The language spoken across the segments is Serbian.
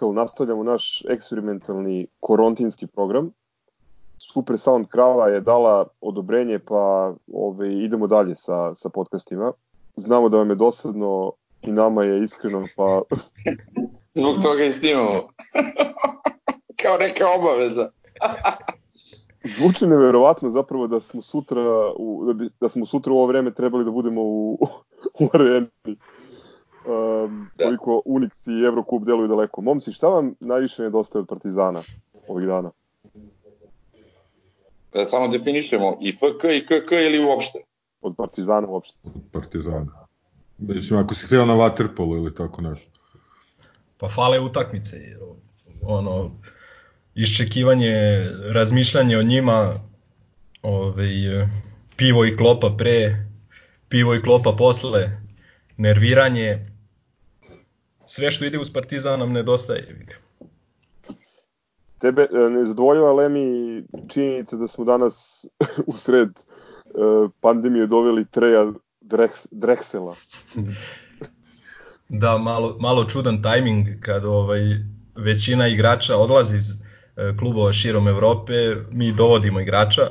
dobrodošli u 15. Hysterical. Nastavljamo naš eksperimentalni korontinski program. Super Sound Krava je dala odobrenje, pa ove, idemo dalje sa, sa podcastima. Znamo da vam je dosadno i nama je iskreno, pa... Zbog toga i snimamo. Kao neka obaveza. Zvuči neverovatno zapravo da smo sutra u, da, bi, da smo sutra u ovo vreme trebali da budemo u, u areni um, da. koliko Unix i Eurocup deluju daleko. Momci, šta vam najviše nedostaje od Partizana ovih dana? Da samo definišemo i FK i KK ili uopšte? Od Partizana uopšte. Od Partizana. Mislim, ako si htio na Waterpolu ili tako nešto. Pa fale utakmice. Ono, iščekivanje, razmišljanje o njima, ovaj, pivo i klopa pre, pivo i klopa posle, nerviranje, sve što ide uz Partizan nam nedostaje. Tebe e, ne zadovoljava Lemi činjenica da smo danas u sred e, pandemije doveli Treja Drex, Drexela. Da, malo, malo čudan tajming kad ovaj, većina igrača odlazi iz e, klubova širom Evrope, mi dovodimo igrača,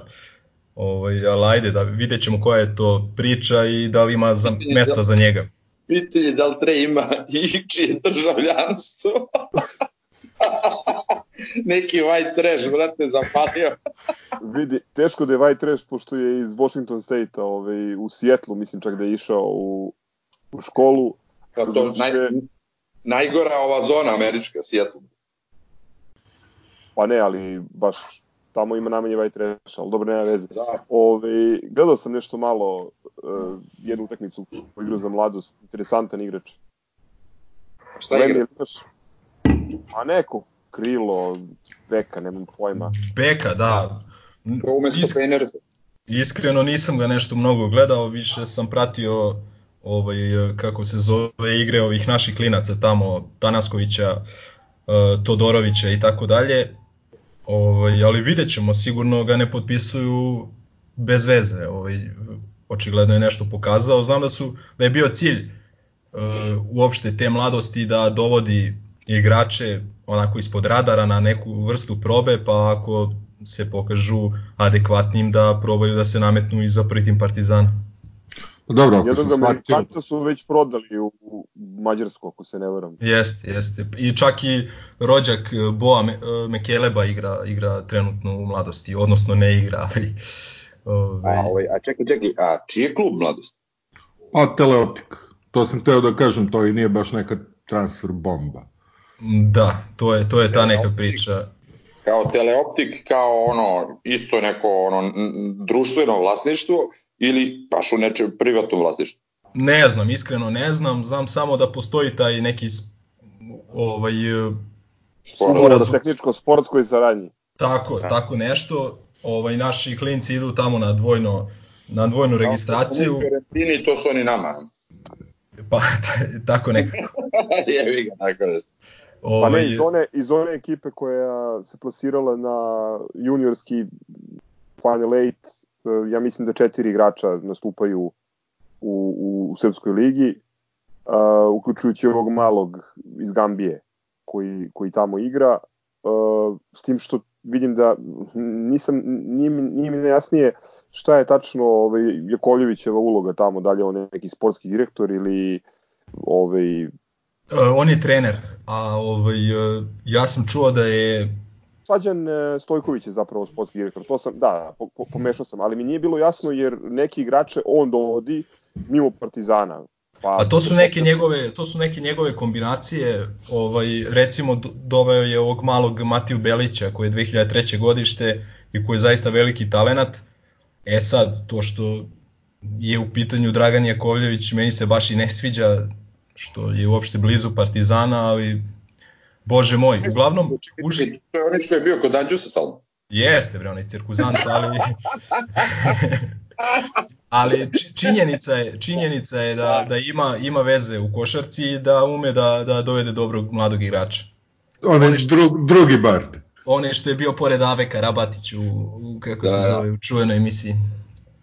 ovaj, ali ajde da vidjet ćemo koja je to priča i da li ima za, mesta za njega pitanje da li Tre ima i čije državljanstvo. Neki white trash, brate, zapalio. Vidi, teško da je white trash, pošto je iz Washington State-a, ovaj, u Sijetlu, mislim čak da je išao u, u školu. Pa to znači, naj, najgora ova zona američka, Sijetlu. Pa ne, ali baš tamo ima najmanje white trash, ali dobro, nema veze. Da. Ove, gledao sam nešto malo, uh, jednu utakmicu u igru za mladost, interesantan igrač. Šta igra? Imaš, a neko, krilo, beka, nemam pojma. Beka, da. Umesto Isk... Iskreno nisam ga nešto mnogo gledao, više sam pratio ovaj, kako se zove igre ovih naših klinaca tamo, Tanaskovića, uh, Todorovića i tako dalje Ovaj, ali vidjet ćemo, sigurno ga ne potpisuju bez veze. Ovaj, očigledno je nešto pokazao. Znam da su da je bio cilj uh, uopšte te mladosti da dovodi igrače onako ispod radara na neku vrstu probe, pa ako se pokažu adekvatnim da probaju da se nametnu i za prvi tim Partizana. Pa dobro, ako Jednog Amerikanca su već prodali u, u Mađarsku, ako se ne varam. Jeste, jeste. I čak i rođak e, Boa Me, e, Mekeleba igra, igra trenutno u mladosti, odnosno ne igra, ali... Ove... A, ovaj, a čekaj, čekaj, a čiji je klub mladosti? Pa Teleoptik. To sam teo da kažem, to i nije baš neka transfer bomba. Da, to je, to je ta neka priča. Kao Teleoptik, kao ono, isto neko ono, društveno vlasništvo, ili baš u nečem privatnom vlasništvu? Ne znam, iskreno ne znam, znam samo da postoji taj neki ovaj sporazum. Da tehničko sport koji saradnji. Tako, da. tako nešto. Ovaj naši klinci idu tamo na dvojno na dvojnu registraciju. Karantini, to su oni nama. Pa tako nekako. Jevi ga, tako nešto. Ovaj... Pa ne, iz one, iz one ekipe koja se plasirala na juniorski Final Eight E, ja mislim da četiri igrača nastupaju u, u, u Srpskoj ligi, uh, uključujući ovog malog iz Gambije koji, koji tamo igra, uh, s tim što vidim da nisam, nije, nije mi nejasnije šta je tačno ovaj, Jakovljevićeva uloga tamo, da li je on neki sportski direktor ili ovaj... on je trener, a ovaj, ja sam čuo da je Slađan e, Stojković je zapravo sportski direktor. To sam, da, po, po, pomešao sam, ali mi nije bilo jasno jer neki igrače on dovodi mimo Partizana. Pa, A to su neke njegove, to su neke njegove kombinacije, ovaj recimo doveo je ovog malog Matiju Belića koji je 2003. godište i koji je zaista veliki talenat. E sad, to što je u pitanju Dragan Jakovljević, meni se baš i ne sviđa što je uopšte blizu Partizana, ali Bože moj, uglavnom... Uži... To je ono što je bio kod Anđusa stalno. Jeste, bre, onaj cirkuzant, ali... ali činjenica je, činjenica je da, da ima, ima veze u košarci i da ume da, da dovede dobrog mladog igrača. On je drugi Bart. On je što je bio pored Ave Karabatić u, u kako da. se zove, u čuvenoj emisiji.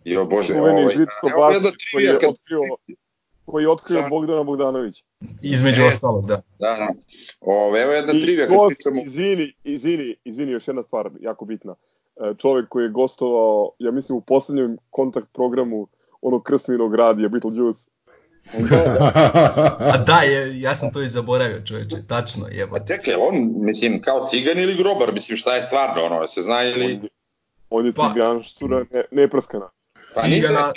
Jo, bože, ovaj, Žitko Bart koji je otkrio, koji je otkrio Bogdana Bogdanovića. Između e, ostalog, da. Da, da. Ove, evo jedna trivija kad pričamo. Izvini, izvini, izvini, još jedna stvar jako bitna. E, čovjek koji je gostovao, ja mislim u poslednjem kontakt programu onog krsminog radija Beetlejuice. A da, je, ja sam to i zaboravio čoveče, tačno je. A čekaj, on, mislim, kao cigan ili grobar, mislim, šta je stvarno, ono, se zna ili... On, on je pa, ciganštura ne, neprskana. Pa Cigana,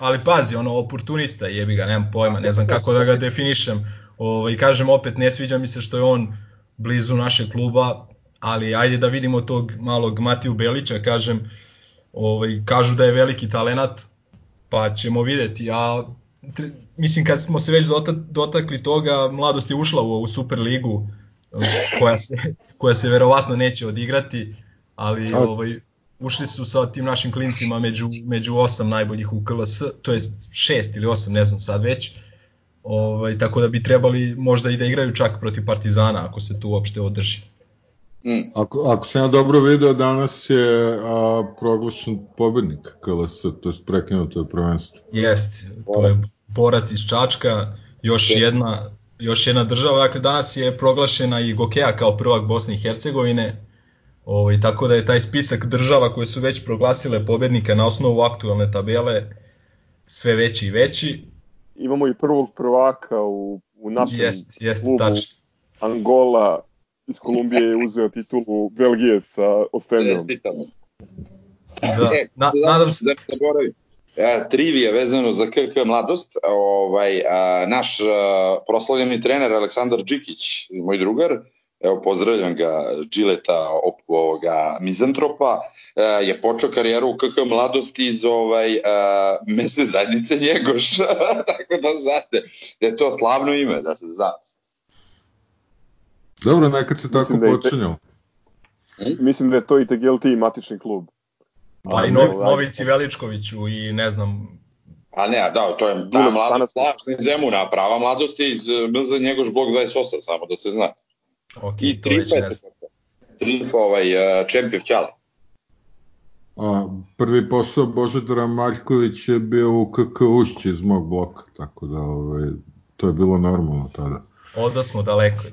ali pazi, ono, oportunista jebi ga, nemam pojma, ne znam kako da ga definišem. Ovaj, kažem opet, ne sviđa mi se što je on blizu našeg kluba, ali ajde da vidimo tog malog Matiju Belića, kažem, ovaj, kažu da je veliki talenat, pa ćemo videti. Ja, mislim, kad smo se već dotakli toga, mladost je ušla u ovu Superligu, koja se, koja se verovatno neće odigrati, ali ovaj, ušli su sa tim našim klincima među, među osam najboljih u KLS, to je šest ili osam, ne znam sad već, ovaj, tako da bi trebali možda i da igraju čak protiv Partizana ako se tu uopšte održi. Mm. Ako, ako sam ja dobro video, danas je a, proglašen pobednik KLS, to je prekinuto je prvenstvo. Jest, to je borac iz Čačka, još jedna, još jedna država, dakle danas je proglašena i Gokeja kao prvak Bosne i Hercegovine, ovaj, tako da je taj spisak država koje su već proglasile pobednika na osnovu aktualne tabele sve veći i veći. Imamo i prvog prvaka u, u našem jest, jest, klubu. Tačno. Angola iz Kolumbije je uzeo titulu Belgije sa Ostendijom. Da, e, na, nadam se. Da ne zaboravim. E, trivija vezano za KK Mladost, ovaj, a, naš a, proslavljeni trener Aleksandar Đikić, moj drugar, evo pozdravljam ga, Džileta, ovoga, Mizantropa, je počeo karijeru u KK Mladosti iz ovaj, mesne zajednice Njegoš, tako da znate da je to slavno ime, da se zna. Dobro, nekad se tako da počinjalo. Te... Mislim da je to i TGLT matični klub. Pa i Novi, Novici Veličkoviću i ne znam... A ne, da, to je ta mladost iz Zemuna, prava mladost je iz MZ Njegoš blok 28, samo da se zna. Ok, I tri Triumf ovaj, uh, Čempjev Ćala. A, prvi posao Božedara Maljković je bio u KK Ušći iz mog bloka, tako da ovaj, to je bilo normalno tada. Oda smo daleko.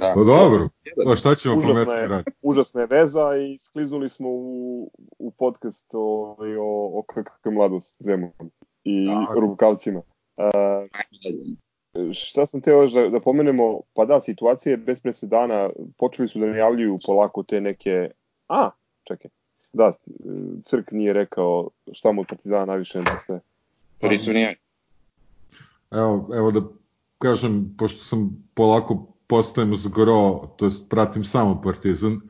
Da. Pa dobro, pa šta ćemo užasna je, raditi? Užasna je veza i skliznuli smo u, u podcast o, o, o KK Mladost Zemun i da. Rukavcima. Uh, šta sam teo još da, da pomenemo, pa da, situacije bez presedana, počeli su da najavljuju polako te neke, a, čekaj, da, Crk nije rekao šta mu od Partizana najviše nedostaje. Prisu nije. Evo, evo da kažem, pošto sam polako postajem zgro, to jest pratim samo Partizan,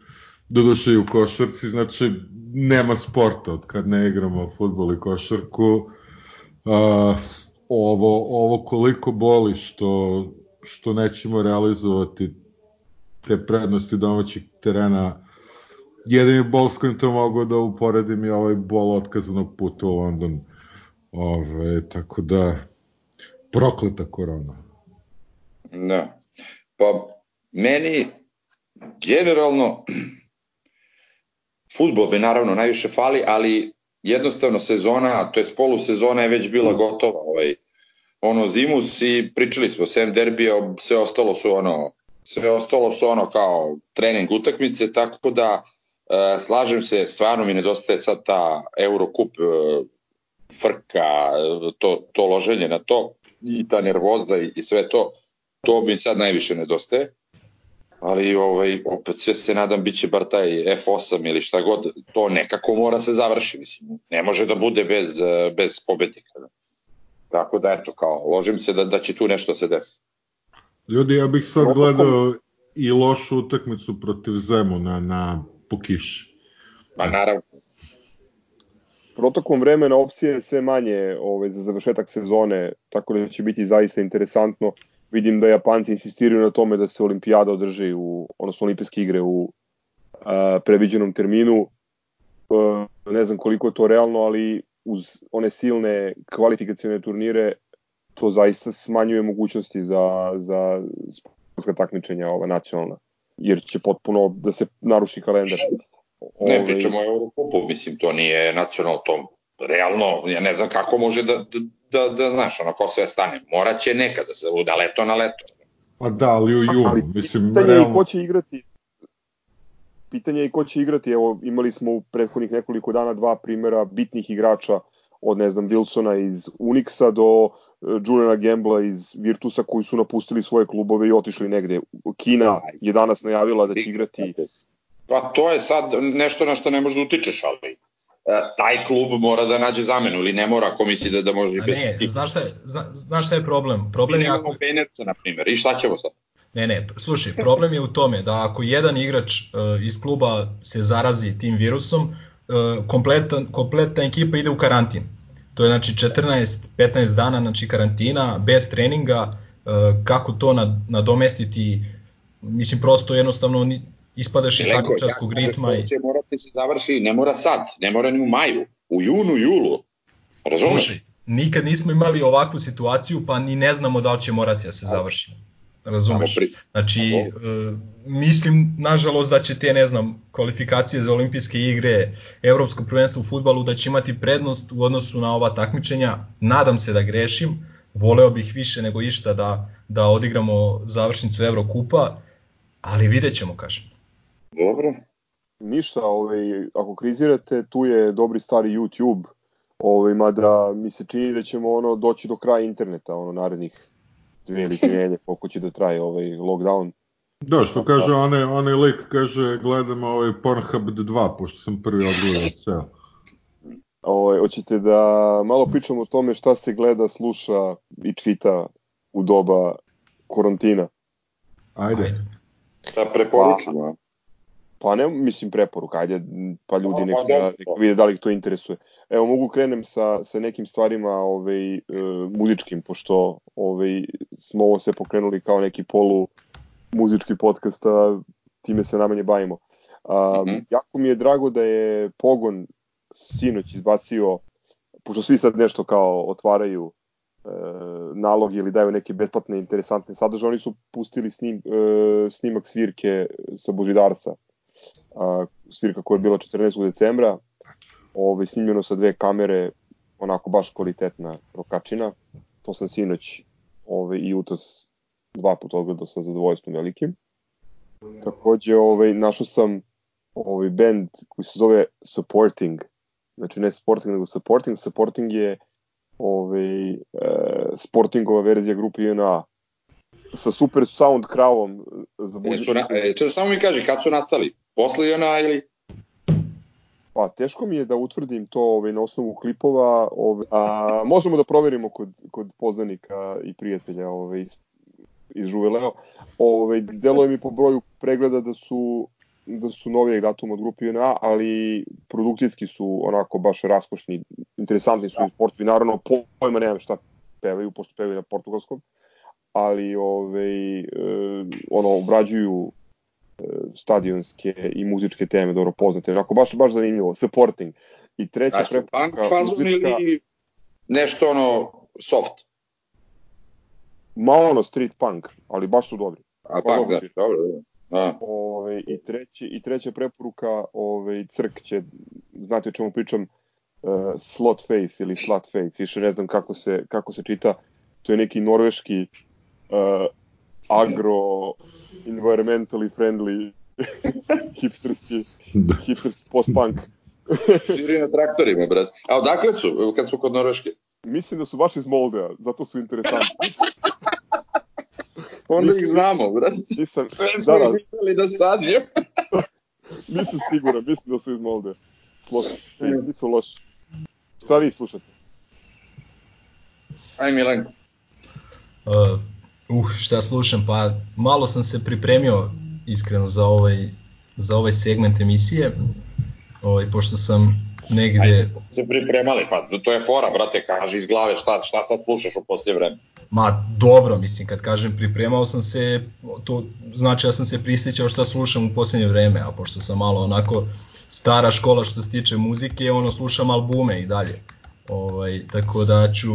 doduše i u košarci, znači nema sporta od kad ne igramo futbol i košarku. Uh, ovo, ovo koliko boli što, što nećemo realizovati te prednosti domaćih terena jedini bol s kojim to mogu da uporedim je ovaj bol otkazanog puta u London. Ove, tako da, prokleta korona. Da. Pa meni generalno futbol bi naravno najviše fali, ali jednostavno sezona, to je polusezona je već bila gotova. Ovaj, ono zimus i pričali smo sem derbija, sve ostalo su ono sve ostalo su ono kao trening utakmice, tako da e, slažem se, stvarno mi nedostaje sad ta Eurocup e, frka, to, to loženje na to i ta nervoza i, i sve to to mi sad najviše nedostaje. Ali ovaj, opet sve se nadam biće bar taj F8 ili šta god, to nekako mora se završi, mislim. Ne može da bude bez, bez pobednika. Da. Tako da eto, kao, ložim se da, da će tu nešto se desi. Ljudi, ja bih sad gledao i lošu utakmicu protiv Zemuna na Pokiši. Ma naravno. Protokom vremena opcije sve manje ovaj, za završetak sezone, tako da će biti zaista interesantno vidim da Japanci insistiraju na tome da se olimpijada održi u, odnosno olimpijske igre u a, previđenom terminu. A, ne znam koliko je to realno, ali uz one silne kvalifikacione turnire to zaista smanjuje mogućnosti za, za sportska takmičenja ova nacionalna, jer će potpuno da se naruši kalendar. Ne, pričamo o Eurokupu, mislim, to nije nacionalno, to realno, ja ne znam kako može da, da, da, da znaš, ono, ko sve stane. Moraće nekada da se da leto na leto. Pa da, ali u junu, ali, mislim, pitanje realno... je ko će igrati. Pitanje je ko će igrati, evo, imali smo u prethodnih nekoliko dana dva primera bitnih igrača od, ne znam, Wilsona iz Unixa do uh, Juliana Gambla iz Virtusa koji su napustili svoje klubove i otišli negde. Kina je danas najavila da će igrati Pa to je sad nešto na što ne možeš da utičeš, ali E, taj klub mora da nađe zamenu ili ne mora ako misli da, da može i bez ne, znaš šta, je, zna, znaš šta je problem? Problem je ako... Benerca, na primjer, i šta ćemo sad? Ne, ne, slušaj, problem je u tome da ako jedan igrač uh, iz kluba se zarazi tim virusom, uh, kompletan, kompletna ekipa ide u karantin. To je znači 14-15 dana znači karantina, bez treninga, uh, kako to nad, nadomestiti, mislim prosto jednostavno ispadaš iz takmičarskog ritma. I... Će morati da se završi, ne mora sad, ne mora ni u maju, u junu, julu. Razumeš? Slušaj, nikad nismo imali ovakvu situaciju, pa ni ne znamo da li će morati da se završi. Razumeš? Znači, e, mislim, nažalost, da će te, ne znam, kvalifikacije za olimpijske igre, evropsko prvenstvo u futbalu, da će imati prednost u odnosu na ova takmičenja. Nadam se da grešim, voleo bih više nego išta da, da odigramo završnicu Evrokupa, ali vidjet ćemo, kažem. Dobro. Ništa, ovaj, ako krizirate, tu je dobri stari YouTube, ovaj, mada mi se čini da ćemo ono doći do kraja interneta, ono narednih dve ili tri koliko će da traje ovaj lockdown. Da, što kaže onaj, onaj lik, kaže gledam ovaj Pornhub 2, pošto sam prvi odgledao ceo. Ovaj, hoćete da malo pričamo o tome šta se gleda, sluša i čita u doba karantina? Ajde. Ajde. Da preporučimo. Pa ne, mislim preporuka, ajde, pa ljudi neka, pa neka vide da li ih to interesuje. Evo, mogu krenem sa, sa nekim stvarima ovaj, e, muzičkim, pošto ovaj, smo ovo se pokrenuli kao neki polu muzički podcast, a time se namanje bavimo. A, mm -hmm. Jako mi je drago da je Pogon sinoć izbacio, pošto svi sad nešto kao otvaraju e, nalog ili daju neke besplatne interesantne sadržaje, oni su pustili snim, e, snimak svirke sa Božidarca a, svirka koja je bila 14. decembra, ovaj, snimljeno sa dve kamere, onako baš kvalitetna rokačina. To sam sinoć ovaj, i utos dva puta odgledao sa zadovoljstvom velikim. Takođe, ovaj, našao sam ovaj band koji se zove Supporting. Znači ne Sporting, nego Supporting. Supporting je ovaj, e, Sportingova verzija grupe INA sa super sound kravom za. E, su na, e, samo mi kaži, kad su nastali? Posle ona ili... Pa, teško mi je da utvrdim to ovaj, na osnovu klipova. Ovaj, a, možemo da proverimo kod, kod poznanika i prijatelja ovaj, iz Žuveleo. Ovaj, deluje mi po broju pregleda da su da su novijeg datuma od grupe UNA, ali produkcijski su onako baš raskošni, interesantni su da. sportovi, naravno pojma nemam šta pevaju, pošto pevaju na portugalskom, ali ovaj, e, ono, obrađuju stadionske i muzičke teme dobro poznate. Onako baš baš zanimljivo. Supporting. I treća da, preporuka punk fazon muzička... ili nešto ono soft? Ma ono street punk, ali baš su dobri. A punk, da, dobro, da. Ove, i, treći, I treća preporuka, ove, Crk će, znate o čemu pričam, uh, slot face ili slut face, više ne znam kako se, kako se čita, to je neki norveški uh, agro environmentally friendly hipsterski da. hipsterski post-punk. Žiri na traktorima, brat. A odakle su, kad smo kod Norveške? Mislim da su baš iz Moldea, zato su interesantni. Onda ih znamo, brat. Nisam, Sve smo da, da. ih videli da stadion. nisam siguran, mislim da su iz Moldea. Sloš, nisu loši. Šta vi slušate? Aj Milenko. Uh, Uh, šta slušam, pa malo sam se pripremio iskreno za ovaj, za ovaj segment emisije, ovaj, pošto sam negde... Ajde, se pripremali, pa to je fora, brate, kaži iz glave šta, šta sad slušaš u poslije vreme. Ma dobro, mislim, kad kažem pripremao sam se, to znači ja sam se prisjećao šta slušam u posljednje vreme, a pošto sam malo onako stara škola što se tiče muzike, ono slušam albume i dalje. Ovaj, tako da ću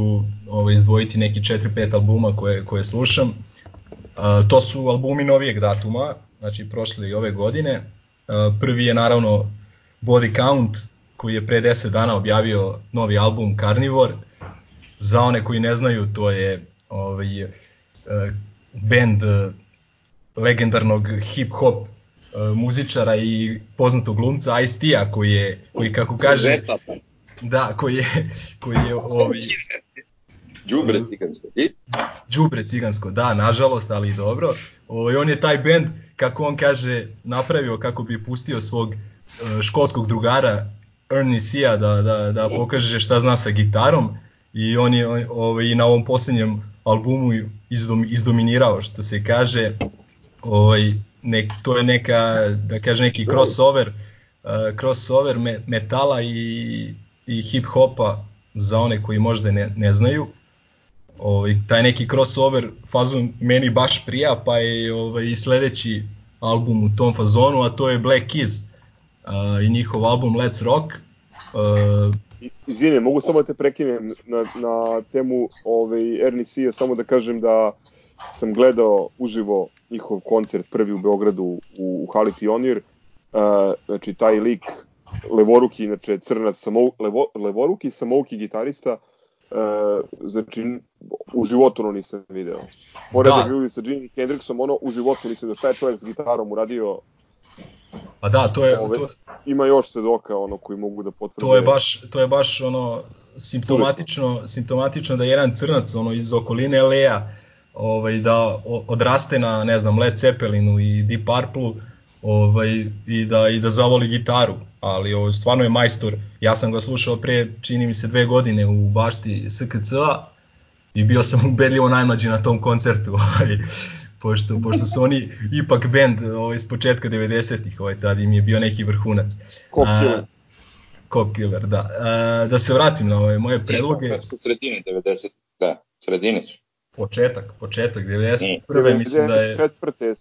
ovaj, izdvojiti neki 4-5 albuma koje, koje slušam. Uh, to su albumi novijeg datuma, znači prošle i ove godine. Uh, prvi je naravno Body Count, koji je pre 10 dana objavio novi album Carnivore. za one koji ne znaju, to je ovaj, uh, band uh, legendarnog hip-hop uh, muzičara i poznatog glumca Ice-T-a koji je, koji kako kaže... Da, koji je, koji je ovaj, Đubre cigansko. I? Đubre cigansko, da, nažalost, ali dobro. Ovaj, on je taj bend, kako on kaže, napravio kako bi pustio svog uh, školskog drugara Ernie Sia da, da, da pokaže šta zna sa gitarom i on je ovaj, na ovom posljednjem albumu izdom, izdominirao što se kaže ovaj, nek, to je neka da kaže neki crossover uh, crossover me, metala i, i hip hopa za one koji možda ne, ne znaju ovaj, taj neki crossover fazon meni baš prija, pa je ovaj, i sledeći album u tom fazonu, a to je Black Keys uh, i njihov album Let's Rock. Uh, Izvini, mogu samo da te prekinem na, na temu ovaj, C, samo da kažem da sam gledao uživo njihov koncert prvi u Beogradu u, u Hali Pionir. Uh, znači, taj lik, levoruki, inače crnac, samo, levo, levoruki samouki gitarista, Uh, znači, u životu ono nisam video. Pored da. ljudi sa Jimi Hendrixom, ono u životu nisam video. Šta je čovjek s gitarom uradio? Pa da, to je... Ove, to... Ima još svedoka ono koji mogu da potvrde. To je baš, to je baš ono simptomatično, simptomatično da jedan crnac ono iz okoline Lea ovaj, da odraste na, ne znam, Led Zeppelinu i Deep Purple ovaj, i, da, i da zavoli gitaru ali ovo, stvarno je majstor. Ja sam ga slušao pre, čini mi se, dve godine u bašti SKC-a i bio sam ubedljivo najmlađi na tom koncertu. Ovaj, pošto, pošto su oni ipak band ovaj, s početka 90-ih, ovaj, tada im je bio neki vrhunac. Cop Killer. Cop Killer, da. A, da se vratim na ove moje predloge. Sa sredine 90 da, sredine su. Početak, početak, 91. mislim da je... Četvrte.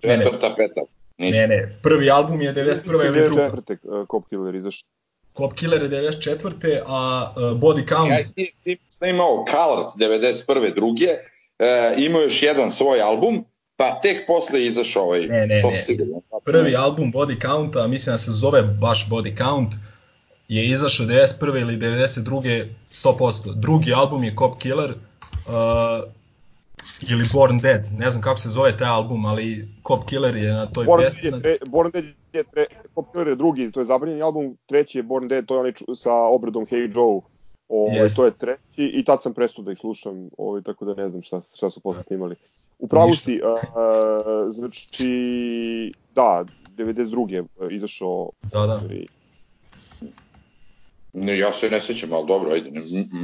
Četvrta, peta. Nisu. Ne, ne, prvi album je 91. ili druga. 94. Uh, Cop Killer izašao. Cop Killer je 94. a uh, Body Count... Ja sam snimao Colors 91. druge, uh, imao još jedan svoj album, pa tek posle izašao ovaj, ne, ne, to ne. sigurno. Prvi album Body Counta, mislim da se zove baš Body Count, je izašao 91. ili 92. 100%. Drugi album je Cop Killer, uh, ili Born Dead, ne znam kako se zove taj album, ali Cop Killer je na toj Born pesmi. Dead je tre, Born Dead je tre, Cop Killer je drugi, to je zabranjeni album, treći je Born Dead, to je onaj sa obradom Hey Joe, ovaj, yes. to je treći i tad sam prestao da ih slušam, ovaj, tako da ne znam šta, šta su posle snimali. U pravu si, uh, znači, da, 92. izašao da, da. Ne, ja se ne sećam, ali dobro, ajde.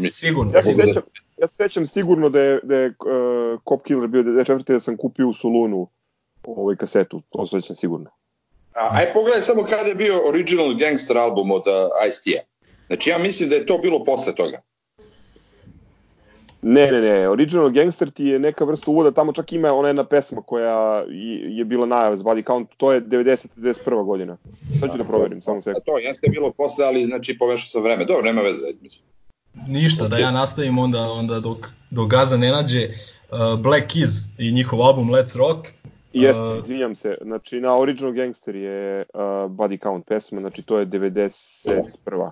Ne, sigurno. Ja se sećam, ja se sećam sigurno da je, da je uh, Cop Killer bio 94. da sam kupio u Solunu ovaj kasetu, to se sećam sigurno. A, aj pogledaj samo kada je bio original gangster album od uh, Ice-T-a. Znači ja mislim da je to bilo posle toga. Ne, ne, ne, Original Gangster ti je neka vrsta uvoda, tamo čak ima ona jedna pesma koja je bila najava za Body Count, to je 90-91. godina. Sad ću da proverim, samo sekund. To jeste bilo posle, ali znači pomešao sam vreme. Dobro, nema veze, mislim. Ništa, da ja nastavim onda, onda dok, dok Gaza ne nađe uh, Black Keys i njihov album Let's Rock. Jeste, uh, izvinjam se, znači na Original Gangster je uh, Body Count pesma, znači to je 91.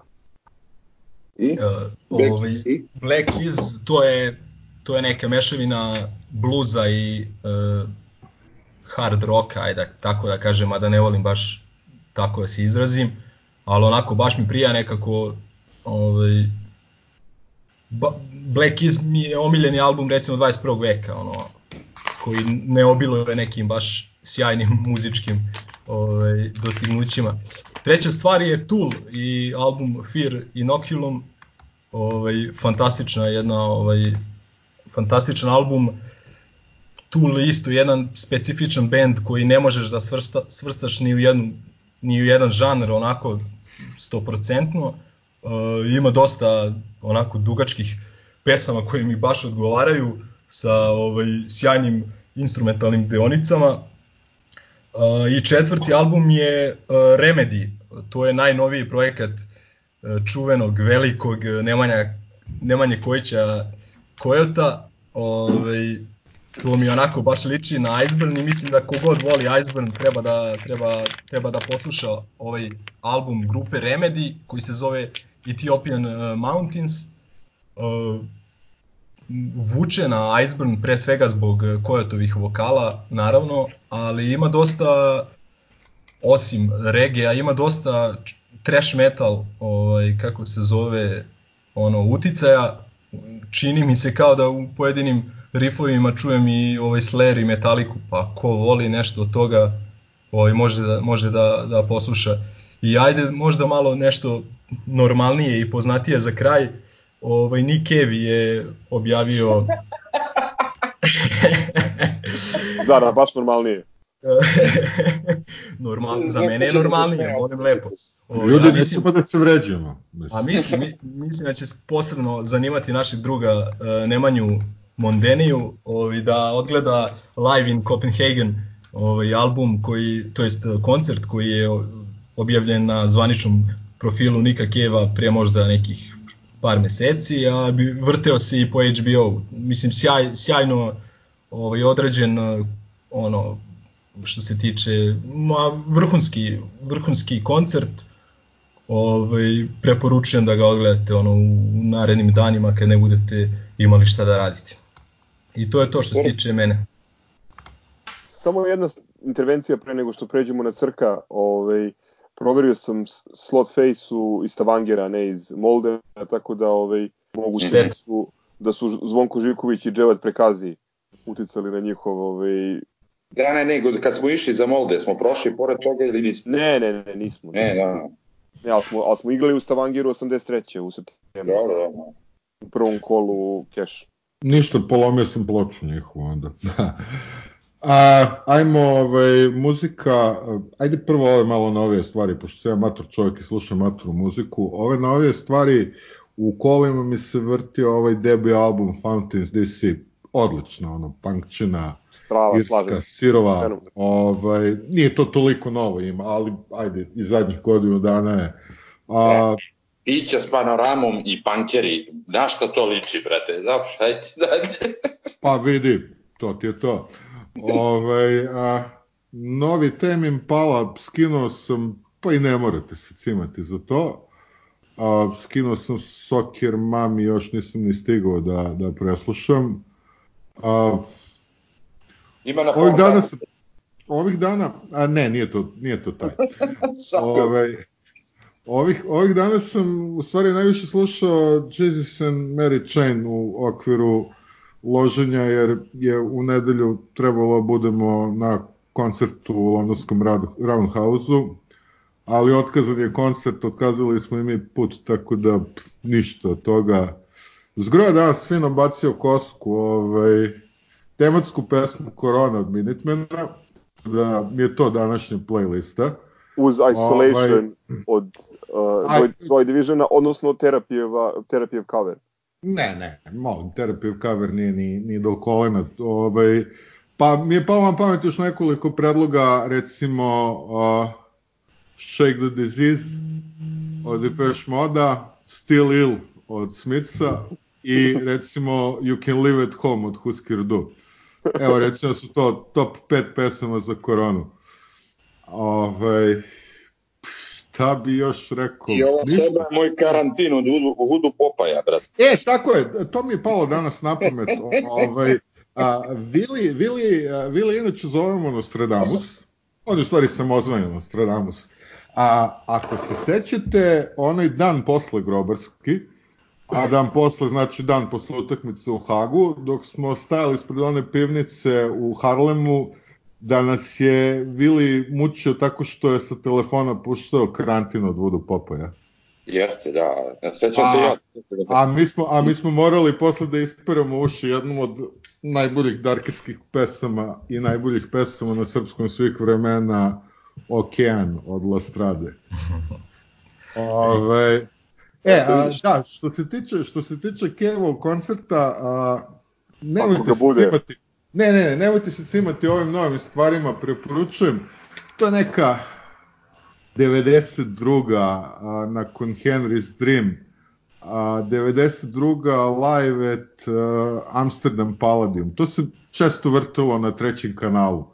I? Uh, ovaj, Black Keys, to je, to je neka mešavina bluza i uh, hard rocka, ajde tako da kažem, a da ne volim baš tako da se izrazim, ali onako baš mi prija nekako ovaj, Black Keys mi je omiljeni album recimo 21. veka, ono, koji ne obiluje nekim baš sjajnim muzičkim ovaj, dostignućima. Treća stvar je Tool i album Fear Inoculum, ovaj, fantastična jedna, ovaj, fantastičan album, Tool isto jedan specifičan band koji ne možeš da svrsta, svrstaš ni u, jednu, ni u jedan žanr onako 100%. Uh, ima dosta onako dugačkih pesama koje mi baš odgovaraju sa ovaj sjajnim instrumentalnim deonicama. Uh, I četvrti album je uh, Remedy, to je najnoviji projekat čuvenog, velikog Nemanja, Nemanje Kojića Kojota. Ovaj, to mi onako baš liči na Iceburn i mislim da kogod voli Iceburn treba da, treba, treba da posluša ovaj album grupe Remedy koji se zove Ethiopian Mountains. Uh, vuče na Iceburn pre svega zbog Kojatovih vokala, naravno, ali ima dosta, osim regija, ima dosta trash metal, ovaj, kako se zove, ono, uticaja. Čini mi se kao da u pojedinim rifovima čujem i ovaj Slayer i Metaliku, pa ko voli nešto od toga, ovaj, može, da, može da, da posluša. I ajde možda malo nešto normalnije i poznatije za kraj, ovaj, Nick Cave je objavio... da, da, baš normalnije. Normal, za mene je normalnije, molim lepo. O, Ljudi, ja mislim, pa da se vređamo. A mislim, mislim da će posebno zanimati našeg druga uh, Nemanju Mondeniju ovaj, da odgleda live in Copenhagen ovaj, album koji, to jest koncert koji je objavljen na zvaničnom profilu Nika Keva prije možda nekih par meseci, a bi vrteo se i po HBO. Mislim, sjaj, sjajno ovaj, određen ono, što se tiče ma, vrhunski, vrhunski koncert ovaj, preporučujem da ga odgledate ono, u narednim danima kad ne budete imali šta da radite. I to je to što se tiče mene. Samo jedna intervencija pre nego što pređemo na crka. Ovaj, proverio sam slot face-u iz Tavangera, ne iz Molde, tako da ovaj, moguće da su, da su Zvonko Živković i Dževad Prekazi uticali na njihov ovaj, Da, ne, ne, kad smo išli za Molde, smo prošli pored toga ili nismo? Ne, ne, ne, nismo. Ne, da, da. Ne, ali smo, ali smo igrali u Stavangiru 83. u septembru. Dobro, dobro. U prvom kolu keš. Ništa, polomio sam ploču njihovu onda. A, ajmo, ovaj, muzika, ajde prvo ove malo novije stvari, pošto sam ja mator čovjek i slušam matoru muziku. Ove novije stvari, u kolima mi se vrti ovaj debut album Fountains DC, odlično, ono, punkčina, Strava, irska, slažem. sirova, ovaj, nije to toliko novo ima, ali ajde, iz zadnjih godinu dana je. A, Pića s panoramom i pankeri, na šta to liči, brate? Dobro, ajde, ajde. pa vidi, to ti je to. Ovaj, a, novi tem Impala, skinuo sam, pa i ne morate se cimati za to. A, skinuo sam Soccer Mami, još nisam ni stigao da, da preslušam. A, Ima na ovih dana sam, ovih dana, a ne, nije to, nije to taj. ovaj, ovih, ovih dana sam u stvari najviše slušao Jesus and Mary Chain u okviru loženja, jer je u nedelju trebalo da budemo na koncertu u londonskom Roundhouse-u, ali otkazan je koncert, otkazali smo i mi put, tako da pff, ništa od toga. Zgroja danas fino bacio kosku, ovaj, tematsku pesmu Corona od Minutemana, da mi je to današnja playlista. Uz Isolation ovaj, od uh, Joy Divisiona, odnosno Terapijeva, Terapijev cover. Ne, ne, molim, Terapijev cover nije ni, ni do kolena. Ovaj, pa mi je palo na pamet još nekoliko predloga, recimo uh, Shake the Disease od Depeche Moda, Still Ill od Smitha i recimo You Can Live at Home od Husker Du. Evo recimo su to top 5 pesama za koronu. Ovaj, šta bi još rekao? I ova soba je moj karantin od Hudu, Hudu Popaja, brat. E, tako je, to mi je palo danas na pamet. ovaj, a, Vili, Vili, a, Vili inače zovemo Nostradamus, on je u stvari samozvanio Nostradamus. A ako se sećate, onaj dan posle Grobarski, a dan posle, znači dan posle utakmice u Hagu, dok smo stajali ispred one pivnice u Harlemu, da nas je Vili mučio tako što je sa telefona puštao karantin od Vudu Popaja. Jeste, da. Sećam se ja. A mi smo, a mi smo morali posle da isperamo uši jednom od najboljih darkerskih pesama i najboljih pesama na srpskom svih vremena Okean od Lastrade. Ove, E, a, da, što se tiče, što se tiče Kevov koncerta, a, nemojte se cimati, ne, ne, ne, nemojte se cimati ovim novim stvarima, preporučujem, to je neka 92. A, nakon Henry's Dream, a, 92. live at a, Amsterdam Palladium, to se često vrtilo na trećem kanalu.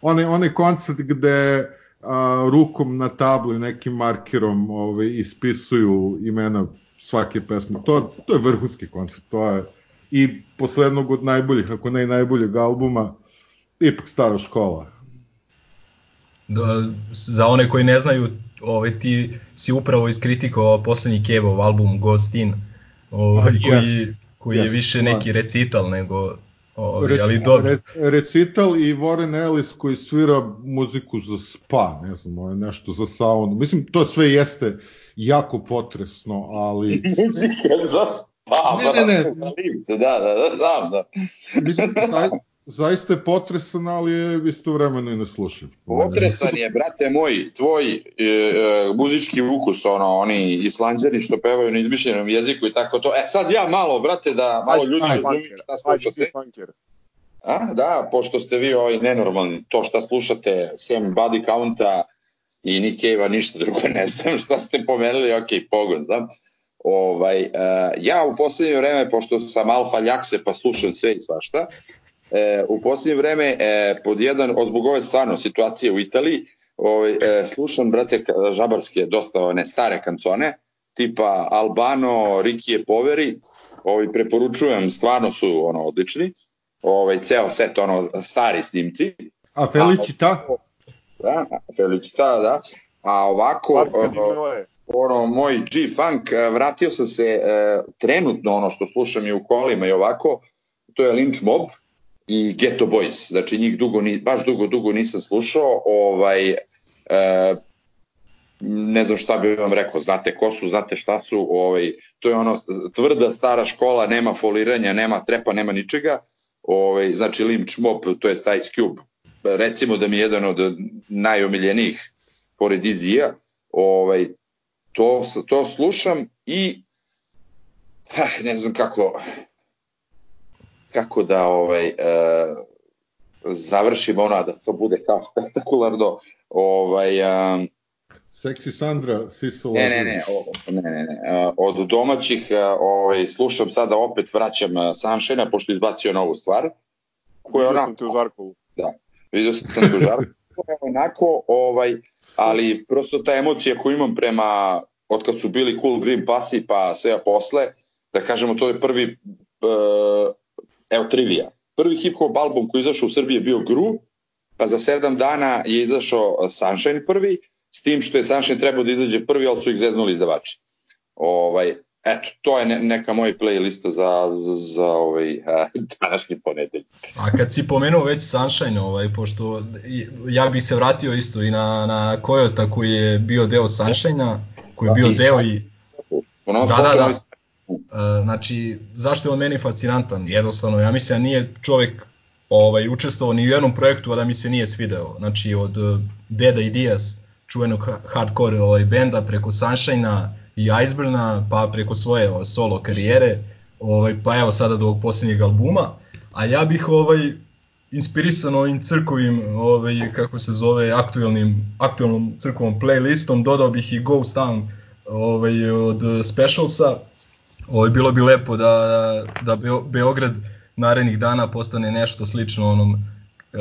Onaj, onaj koncert gde a, rukom na tabli nekim markerom ovaj, ispisuju imena svake pesme. To, to je vrhunski koncert, to je i poslednog od najboljih, ako ne i najboljeg albuma, ipak stara škola. Da, za one koji ne znaju, ovaj, ti si upravo iskritikovao poslednji Kevov album Ghost In, ovaj, koji, koji je više neki recital nego Ovaj, ali dobro. Re, recital i Warren Ellis koji svira muziku za spa, ne znam, ovaj, nešto za saunu. Mislim, to sve jeste jako potresno, ali... Muzika za spa, ne, ne, ne. Da, da, da, da, da. Mislim, taj, zaista je potresan, ali je istovremeno i neslušiv. Potresan je, brate moj, tvoj e, e, muzički ukus, ono, oni islanđani što pevaju na izmišljenom jeziku i tako to. E sad ja malo, brate, da malo ljudi razumiju šta slušate. A, da, pošto ste vi ovaj nenormalni, to šta slušate, sem body counta i Nick Cave-a, ništa drugo ne znam šta ste pomenuli, ok, pogon, znam. Ovaj, uh, ja u poslednje vreme, pošto sam alfa ljakse pa slušam sve i svašta, e, u posljednje vreme e, pod jedan, zbog ove stvarno situacije u Italiji, ovaj, e, slušam, brate, žabarske, dosta one stare kancone, tipa Albano, Rikije Poveri, ovaj, preporučujem, stvarno su ono odlični, ovaj, ceo set, ono, stari snimci. A Felicita? Da, Felicita, da. A ovako, ono, moj G-Funk, e, vratio sam se e, trenutno, ono što slušam i u kolima i ovako, to je Lynch Mob, i Ghetto Boys, znači njih dugo, ni, baš dugo, dugo nisam slušao, ovaj, e, ne znam šta bih vam rekao, znate ko su, znate šta su, ovaj, to je ono tvrda stara škola, nema foliranja, nema trepa, nema ničega, ovaj, znači Limch Mop, to je Ice Cube, recimo da mi je jedan od najomiljenijih pored Izija, ovaj, to, to slušam i ne znam kako, kako da ovaj, e, završimo ona, da to bude kao spektakularno. Ovaj, e, Seksi Sandra, Siso ne, ne, ne, o, ne, ne, ne. E, od domaćih e, ovaj, slušam sada opet vraćam e, Sunshine, pošto izbacio novu stvar. Koja ona... sam te u Žarkovu. Da, vidio sam te u Žarkovu. onako, ovaj, ali prosto ta emocija koju imam prema od kad su bili Cool Green Pasi pa sve posle, da kažemo to je prvi uh, Evo trivija. Prvi hip hop album koji izašao u Srbiji je bio Gru, pa za sedam dana je izašao Sunshine prvi, s tim što je Sunshine trebao da izađe prvi, ali su ih zeznuli izdavači. Ovaj, eto, to je neka moja playlista za, za ovaj, današnji ponedeljak. A kad si pomenuo već Sunshine, ovaj, pošto ja bih se vratio isto i na, na Kojota koji je bio deo Sunshine-a, koji je bio deo i... da, da, da. E, znači, zašto je on meni fascinantan? Jednostavno, ja mislim da nije čovek ovaj, učestvovao ni u jednom projektu, a da mi se nije svideo. Znači, od uh, Deda i Diaz, čuvenog hardcore ovaj, benda, preko Sunshine-a i Iceburna, pa preko svoje ovaj, solo karijere, ovaj, pa evo sada do ovog posljednjeg albuma. A ja bih ovaj, inspirisan ovim crkovim, ovaj, kako se zove, aktualnim, aktualnom crkovom playlistom, dodao bih i Ghost Town ovaj, od Specialsa, Ovo, bilo bi lepo da, da Beograd narednih dana postane nešto slično onom e,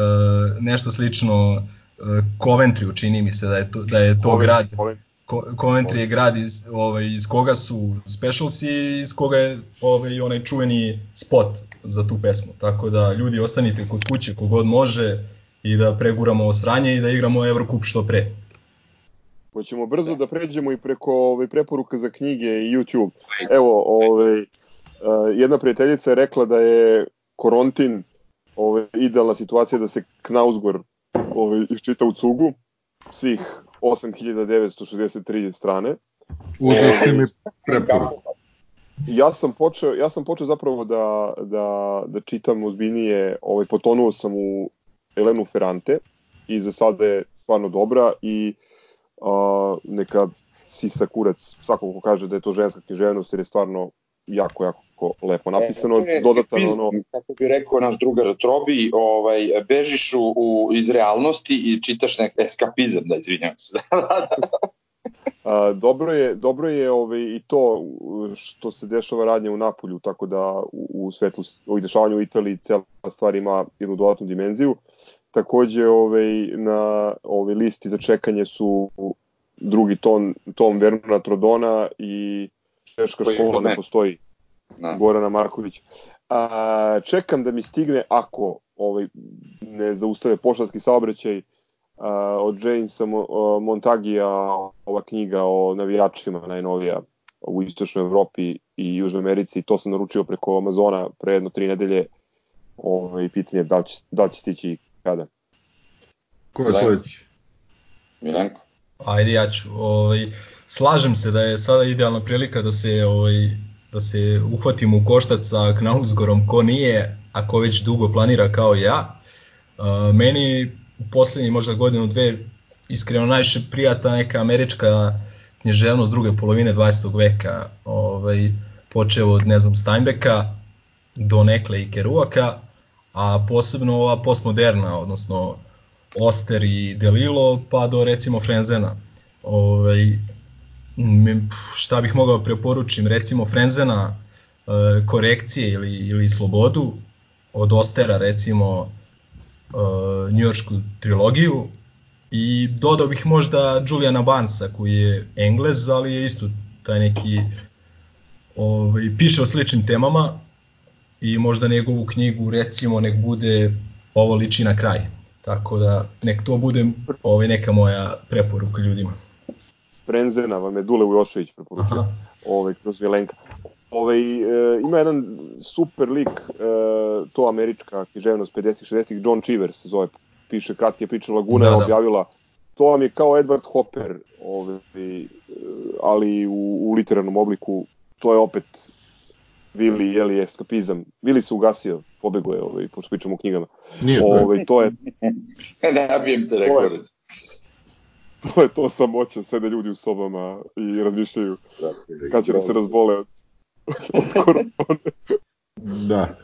nešto slično Coventryu e, čini mi se da je to, da je to Coventry, grad. Coventry je grad iz, ovaj, iz koga su specials i iz koga je ovaj, onaj čuveni spot za tu pesmu. Tako da ljudi ostanite kod kuće kogod može i da preguramo sranje i da igramo Eurocup što pre. Hoćemo brzo da. da pređemo i preko ovaj, preporuka za knjige i YouTube. Evo, ovaj, uh, jedna prijateljica je rekla da je Korontin ovaj, idealna situacija da se Knausgor ovaj, iščita u cugu svih 8963 strane. Uzeo mi preporuku. Ja sam počeo, ja sam počeo zapravo da, da, da čitam ozbiljnije, ovaj, potonuo sam u Elenu Ferrante i za sada je stvarno dobra i a, neka sisa kurac svako ko kaže da je to ženska književnost jer je stvarno jako, jako lepo napisano. E, dodatan ono... Kako bi rekao naš drugar Trobi, ovaj, bežiš u, u, iz realnosti i čitaš nek eskapizam, da izvinjam se. A, dobro je, dobro je ovaj, i to što se dešava radnje u Napolju, tako da u, u svetlu ovih dešavanja u Italiji cela stvar ima jednu dodatnu dimenziju. Takođe ovaj, na ovaj, listi za čekanje su drugi ton, tom Vernona Trodona i Češka škola ne postoji. Da. Gorana Marković. A, čekam da mi stigne ako ovaj, ne zaustave poštanski saobraćaj a, od Jamesa Montagija ova knjiga o navijačima najnovija u istočnoj Evropi i Južnoj Americi. To sam naručio preko Amazona pre jedno tri nedelje. Ovaj, pitanje da li će, da li će stići kada. Ko je sledeći? Milenko. Ajde ja ću. Ovaj, slažem se da je sada idealna prilika da se ovaj, da se uhvatim u koštac sa Knausgorom ko nije, a ko već dugo planira kao ja. Uh, meni u poslednji možda godinu dve iskreno najviše prijata neka američka književnost druge polovine 20. veka, ovaj, počeo od ne znam Steinbecka do Nekle i Keruaka, a posebno ova postmoderna, odnosno Oster i Delilo, pa do recimo Frenzena. Ovaj, šta bih mogao preporučim, recimo Frenzena e, korekcije ili, ili slobodu, od Ostera recimo e, njujoršku trilogiju i dodao bih možda Juliana Barnesa koji je Englez, ali je isto taj neki ovaj, piše o sličnim temama i možda njegovu knjigu recimo nek bude ovo liči na kraj. Tako da nek to bude ovaj, neka moja preporuka ljudima. Frenzena vam je Dule Ujošević preporučio ovaj, kroz Milenka. Ovaj, e, ima jedan super lik, e, to američka književnost 50-60, John Cheever se zove, piše kratke priče, Laguna da, je da. objavila, to vam je kao Edward Hopper, ovaj, ali u, u literarnom obliku, to je opet Vili, jeli, eskapizam. Vili se ugasio, pobego je, ovaj, pošto pričamo o knjigama. Nije, ovaj, to je... ne nabijem te rekord to je to samoća, sede ljudi u sobama i razmišljaju kad će da se razbole od, od korone. da.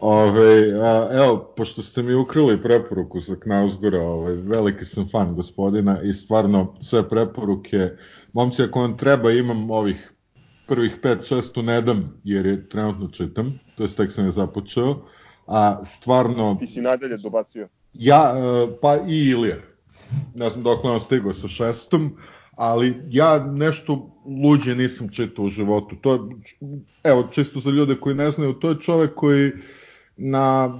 Ove, a, evo, pošto ste mi ukrili preporuku za Knausgora, ove, veliki sam fan gospodina i stvarno sve preporuke, momci ako vam treba imam ovih prvih 5-6 ne dam jer je trenutno čitam, to je tek sam je započeo, a stvarno... Ti si nadalje dobacio. Ja, e, pa i Ilija, ne znam dok on stigao sa šestom, ali ja nešto luđe nisam čitao u životu. To je, evo, čisto za ljude koji ne znaju, to je čovek koji na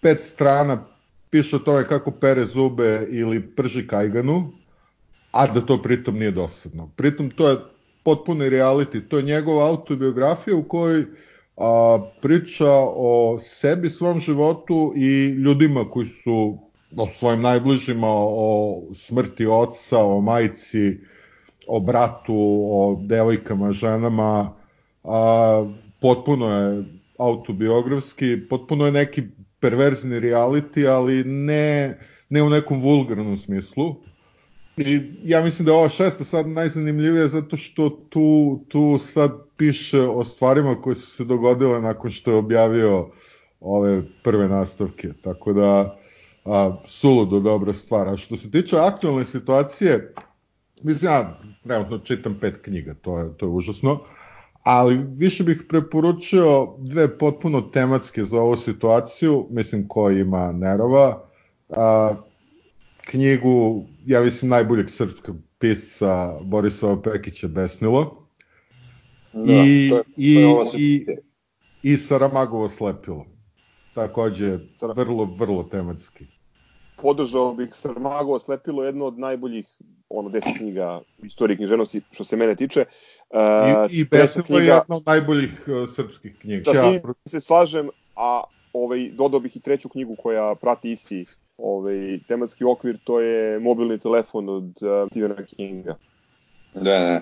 pet strana piše o tome kako pere zube ili prži kajganu, a da to pritom nije dosadno. Pritom to je potpuni reality, to je njegova autobiografija u kojoj a, priča o sebi, svom životu i ljudima koji su o svojim najbližima, o smrti oca, o majci, o bratu, o devojkama, ženama, a, potpuno je autobiografski, potpuno je neki perverzni reality, ali ne, ne u nekom vulgarnom smislu. I ja mislim da je ova šesta sad najzanimljivija zato što tu, tu sad piše o stvarima koje su se dogodile nakon što je objavio ove prve nastavke. Tako da a, suludo dobra stvar. A što se tiče aktualne situacije, mislim, ja trenutno čitam pet knjiga, to je, to je užasno, ali više bih preporučio dve potpuno tematske za ovu situaciju, mislim ko ima nerova, a, knjigu, ja mislim, najboljeg srpskog pisca Borisa Pekića Besnilo, da, i, to je, to je i, i, i Saramagovo slepilo takođe vrlo, vrlo tematski. Podržao bih Sarmago slepilo jedno od najboljih ono deset knjiga u istoriji književnosti što se mene tiče. Uh, I, i Besnilo knjiga, je jedna od najboljih uh, srpskih knjiga. Da, ja, se slažem, a ovaj, dodao bih i treću knjigu koja prati isti ovaj, tematski okvir, to je mobilni telefon od uh, Stephena Kinga. Da, da.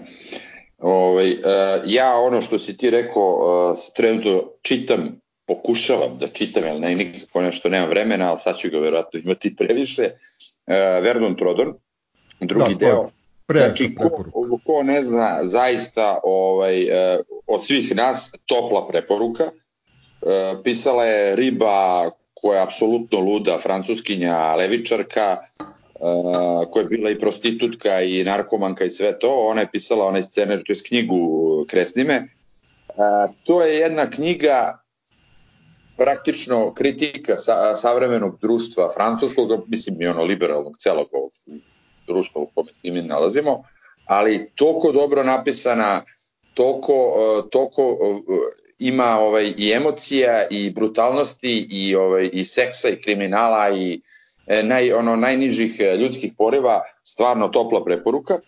Ovaj, uh, ja ono što si ti rekao, uh, trenutno čitam pokušavam da čitam, jer ne, nikako nešto nema vremena, ali sad ću ga verovatno imati previše. Uh, Vernon Trodon, drugi da, deo. Pre, znači, ko, ko ne zna, zaista ovaj, uh, od svih nas topla preporuka. Uh, pisala je Riba koja je apsolutno luda, francuskinja, levičarka, uh, koja je bila i prostitutka i narkomanka i sve to. Ona je pisala onaj scenar, to je knjigu Kresnime. Uh, to je jedna knjiga praktično kritika sa, savremenog društva francuskog, mislim i ono liberalnog celog ovog društva u kome svi mi nalazimo, ali toliko dobro napisana, toliko, toliko ima ovaj i emocija i brutalnosti i ovaj i seksa i kriminala i e, naj ono najnižih e, ljudskih poreva, stvarno topla preporuka.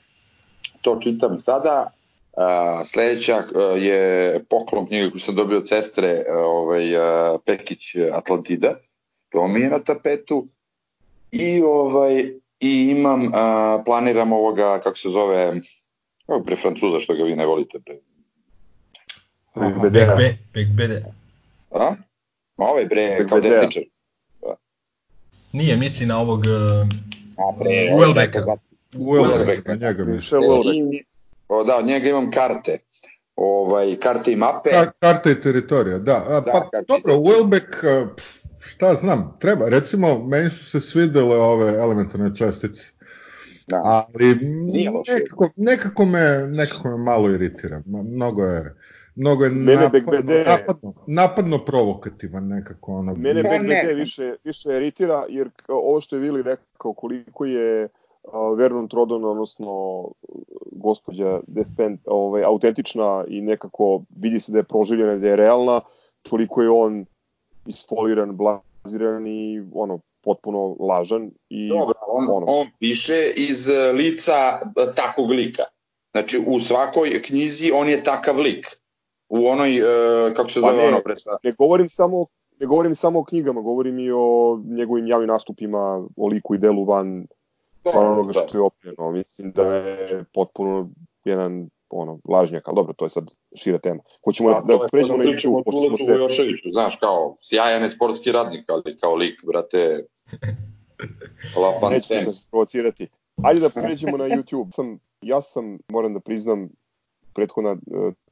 To čitam sada. A, sledeća a, e, je poklon knjiga koju sam dobio od sestre ovaj, a, Pekić Atlantida. To mi je na tapetu. I ovaj i imam, a, planiram ovoga, kako se zove, kako pre Francuza što ga vi ne volite, pre Begbede. A? Ma ovaj bre, kao desničar. Da. Nije, misli na ovog uh, A bre, Uelbeka. Uelbeka, njega mi. O, da, od njega imam karte. Ovaj, karte i mape. Ka, karte i teritorija, da. A, da pa dobro, Uelbek, šta znam, treba. Recimo, meni su se svidele ove elementarne čestice. Da. Ali nekako, nekako, me, nekako me malo iritira. Mnogo je mnogo je Mene napadno, napadno, napadno provokativan nekako. Ono. Mene BBD ne. više, više iritira, jer ovo što je Vili rekao, koliko je uh, Vernon Trodon, odnosno gospođa Despent, ovaj, autentična i nekako vidi se da je proživljena, da je realna, toliko je on isfoliran, blaziran i ono, potpuno lažan. I, Dobro, on, ono. on piše iz lica takvog lika. Znači, u svakoj knjizi on je takav lik u onoj, uh, kako se pa zove ne, ono presa? Ne govorim samo ne govorim samo o knjigama, govorim i o njegovim javnim nastupima, o liku i delu van, da, onoga da. što je opljeno. Mislim da je potpuno jedan ono, lažnjak, ali dobro, to je sad šira tema. Hoćemo da, da pređemo na YouTube, pošto smo se... Joševiću, znaš, kao sjajan je sportski radnik, ali kao lik, brate, La Fontaine. Neću se sprovocirati. Ajde da pređemo na YouTube. Sam, ja sam, moram da priznam, prethodna e,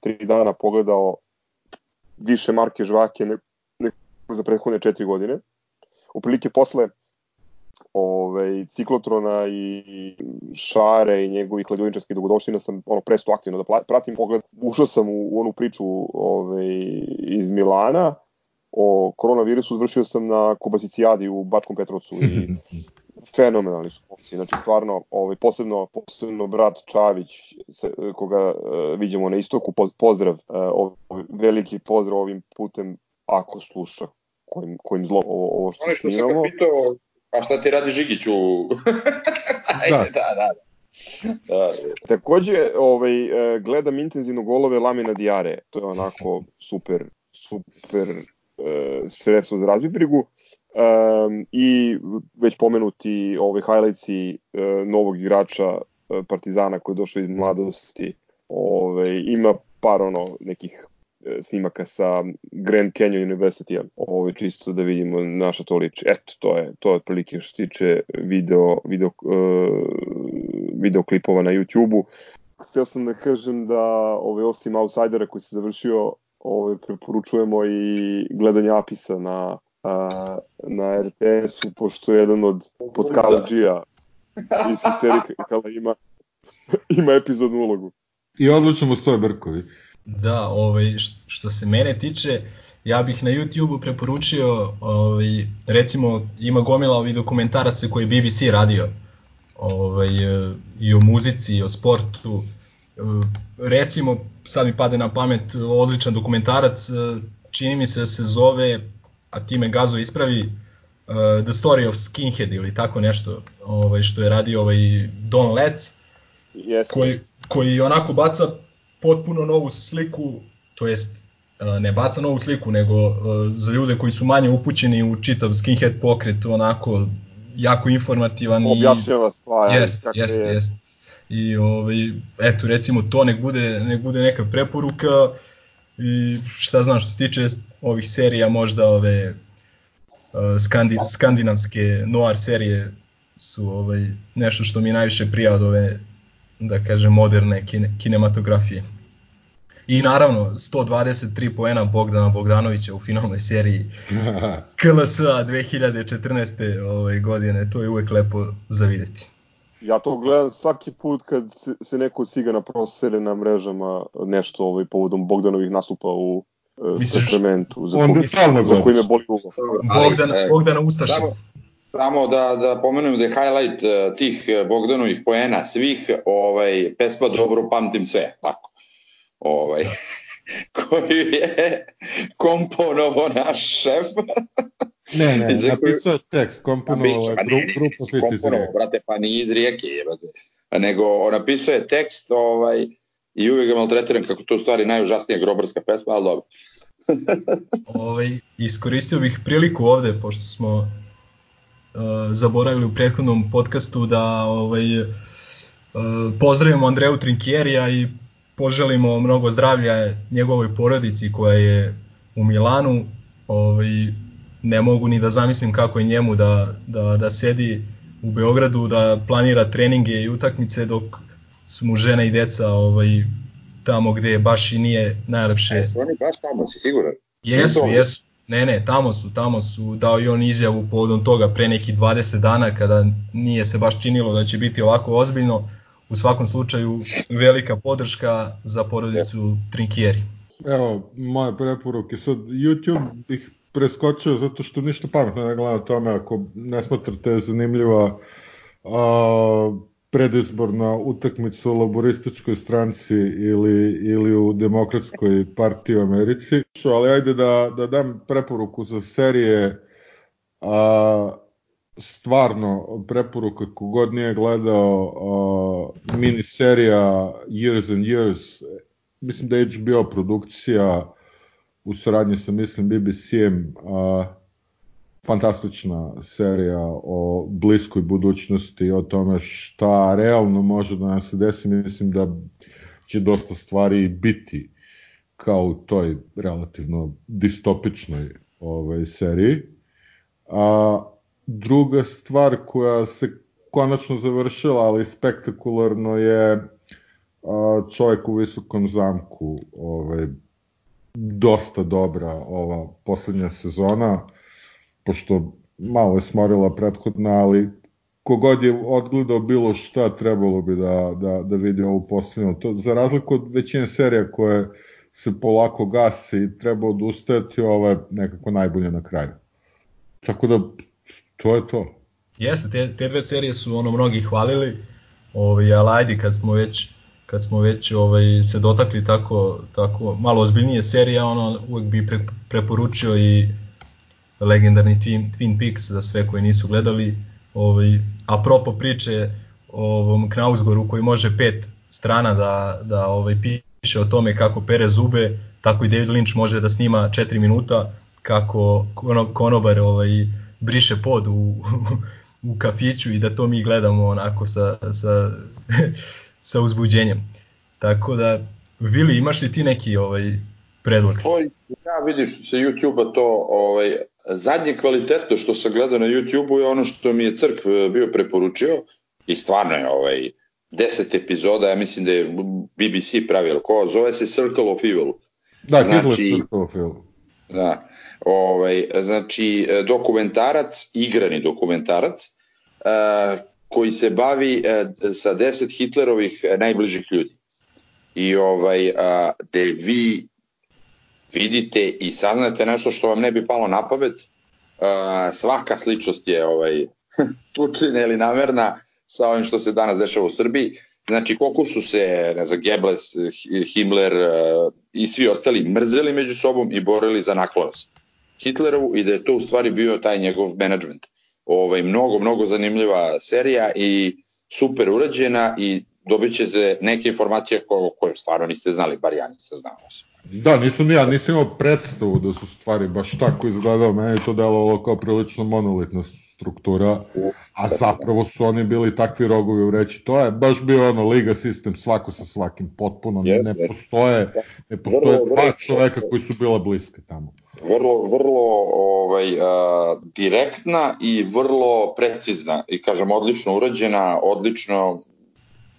tri dana pogledao više marke žvake nego za prethodne četiri godine. Uprilike posle ovaj, ciklotrona i šare i njegovih ledovničarskih dogodovština sam ono presto aktivno da pratim pogled. Ušao sam u, u onu priču ovaj, iz Milana o koronavirusu, završio sam na Kobasicijadi u Bačkom Petrovcu i fenomenalni su momci, znači stvarno ovaj, posebno, posebno brat Čavić se, koga uh, vidimo na istoku, pozdrav, uh, ovaj, veliki pozdrav ovim putem ako sluša kojim, kojim zlo ovo, ovo što što snimamo. Ono pitao, a šta ti radi Žigiću? Ajde, da, da, da. da. Takođe, ovaj, e, gledam intenzivno golove Lamina Diare, to je onako super, super uh, sredstvo za razvibrigu. Um, I već pomenuti ovaj highlightsi uh, novog igrača uh, Partizana koji je došao iz mladosti. Ovaj, ima par ono nekih snimaka sa Grand Canyon University, ovaj, čisto da vidimo naša to liči. Eto, to je, to je otprilike što se tiče video, video, uh, video klipova na YouTube-u. Htio sam da kažem da ovaj, osim Outsidera koji se završio, ovaj, preporučujemo i gledanje Apisa na a, na RTS-u, pošto je jedan od podcastđija iz Histerikala ima, ima epizodnu ulogu. I odlučamo stoje Brkovi. Da, ovaj, što se mene tiče, ja bih na YouTube-u preporučio, ovaj, recimo ima gomila ovih dokumentaraca koje je BBC radio, ovaj, i o muzici, i o sportu, recimo, sad mi pade na pamet odličan dokumentarac, čini mi se da se zove a time Gazo ispravi The Story of Skinhead ili tako nešto ovaj, što je radio ovaj Don Letts yes. koji, koji onako baca potpuno novu sliku, to jest uh, ne baca novu sliku, nego uh, za ljude koji su manje upućeni u čitav skinhead pokret, onako jako informativan objašnjava stvari. Jest, jest, je. jest. I ovaj, eto recimo to nek bude, nek bude neka preporuka i šta znam što se tiče ovih serija možda ove uh, skandi, skandinavske noir serije su ovaj, nešto što mi najviše prija od ove da kažem moderne kine, kinematografije. I naravno 123 poena Bogdana Bogdanovića u finalnoj seriji KLS 2014. Ovaj, godine, to je uvek lepo za videti. Ja to gledam svaki put kad se neko od cigana prosere na mrežama nešto ovaj, povodom Bogdanovih nastupa u uh, Sacramentu. Za, onda stalno za koji me boli uvo. Bogdan, e, Bogdana Ustaša. Samo, samo da, da pomenem da je highlight uh, tih e, Bogdanovih poena svih, ovaj, pesma Dobro pamtim sve, tako. Ovaj, koju je komponovo naš šef. Ne, ne, napisao je tekst, komponovo je gru, grupa Fit iz Rijeke. brate, pa ni iz Rijeke, jebate. Nego napisao je tekst ovaj, i uvijek ga maltretiram kako to u stvari najužasnija grobarska pesma, ali dobro. ovaj, iskoristio bih priliku ovde, pošto smo zaboravili u prethodnom podcastu da ovaj, uh, pozdravimo Andreju Trinkjerija i poželimo mnogo zdravlja njegovoj porodici koja je u Milanu. Ovaj, ne mogu ni da zamislim kako je njemu da, da, da sedi u Beogradu, da planira treninge i utakmice dok su mu žena i deca ovaj, tamo gde baš i nije najlepše. E, su oni baš tamo, si siguran? Jesu, jesu. Ne, ne, tamo su, tamo su, dao i on izjavu povodom toga pre neki 20 dana kada nije se baš činilo da će biti ovako ozbiljno. U svakom slučaju velika podrška za porodicu Trinkieri. Evo, moje preporuke. Sad, YouTube bih preskočio zato što ništa pametno ne gledam o tome ako ne smatrate zanimljiva a, predizborna utakmica u laborističkoj stranci ili, ili u demokratskoj partiji u Americi. Ali ajde da, da dam preporuku za serije a, stvarno preporuka kogod nije gledao a, mini serija Years and Years mislim da je HBO produkcija u saradnji sa mislim BBC-em fantastična serija o bliskoj budućnosti o tome šta realno može da nam se desi. Mislim da će dosta stvari biti kao u toj relativno distopičnoj ovaj, seriji. A, druga stvar koja se konačno završila, ali spektakularno je a, čovjek u visokom zamku. Ovaj, dosta dobra ova poslednja sezona pošto malo je smorila prethodna, ali kogod je odgledao bilo šta, trebalo bi da, da, da vidi ovu poslednju. To, za razliku od većine serija koje se polako gase i treba odustajati, ovo je nekako najbolje na kraju. Tako da, to je to. Jeste, te, te dve serije su ono mnogi hvalili, ovaj, ali ajde kad smo već kad smo već ovaj se dotakli tako tako malo ozbiljnije serije, ono uvek bi pre, preporučio i legendarni Twin, Twin Peaks za sve koji nisu gledali. Ovaj, apropo priče o ovom Knausgoru koji može pet strana da, da ovaj, piše o tome kako pere zube, tako i David Lynch može da snima 4 minuta kako konobar ovaj, briše pod u, u kafiću i da to mi gledamo onako sa, sa, sa uzbuđenjem. Tako da, Vili, imaš li ti neki ovaj predlog? To, ja vidiš sa YouTube-a to ovaj, zadnje kvalitetno što sam gledao na YouTube-u je ono što mi je Crk e, bio preporučio i stvarno je ovaj, 10 epizoda, ja mislim da je BBC pravio, ko zove se Circle of Evil. Da, znači, Circle of Evil. Da, ovaj, znači e, dokumentarac, igrani dokumentarac, uh, koji se bavi uh, sa 10 Hitlerovih najbližih ljudi. I ovaj, uh, gde vi vidite i saznate nešto što vam ne bi palo na pamet. Uh, svaka sličnost je ovaj, slučajna ili namerna sa ovim što se danas dešava u Srbiji. Znači, koliko su se, ne znam, Goebbels, Himmler uh, i svi ostali mrzeli među sobom i borili za naklonost Hitlerovu i da je to u stvari bio taj njegov management. Ovaj, mnogo, mnogo zanimljiva serija i super urađena i dobit ćete neke informacije koje, koje stvarno niste znali, bar ja nisam znao. Da, nisam ja, nisam imao predstavu da su stvari baš tako izgledao, meni je to delovalo kao prilično monolitna struktura, a zapravo su oni bili takvi rogovi u reći, to je baš bio ono liga sistem svako sa svakim, potpuno yes, ne yes. postoje, ne postoje vrlo, dva vrlo, čoveka koji su bila bliske tamo. Vrlo, vrlo ovaj, a, direktna i vrlo precizna i kažem odlično urađena, odlično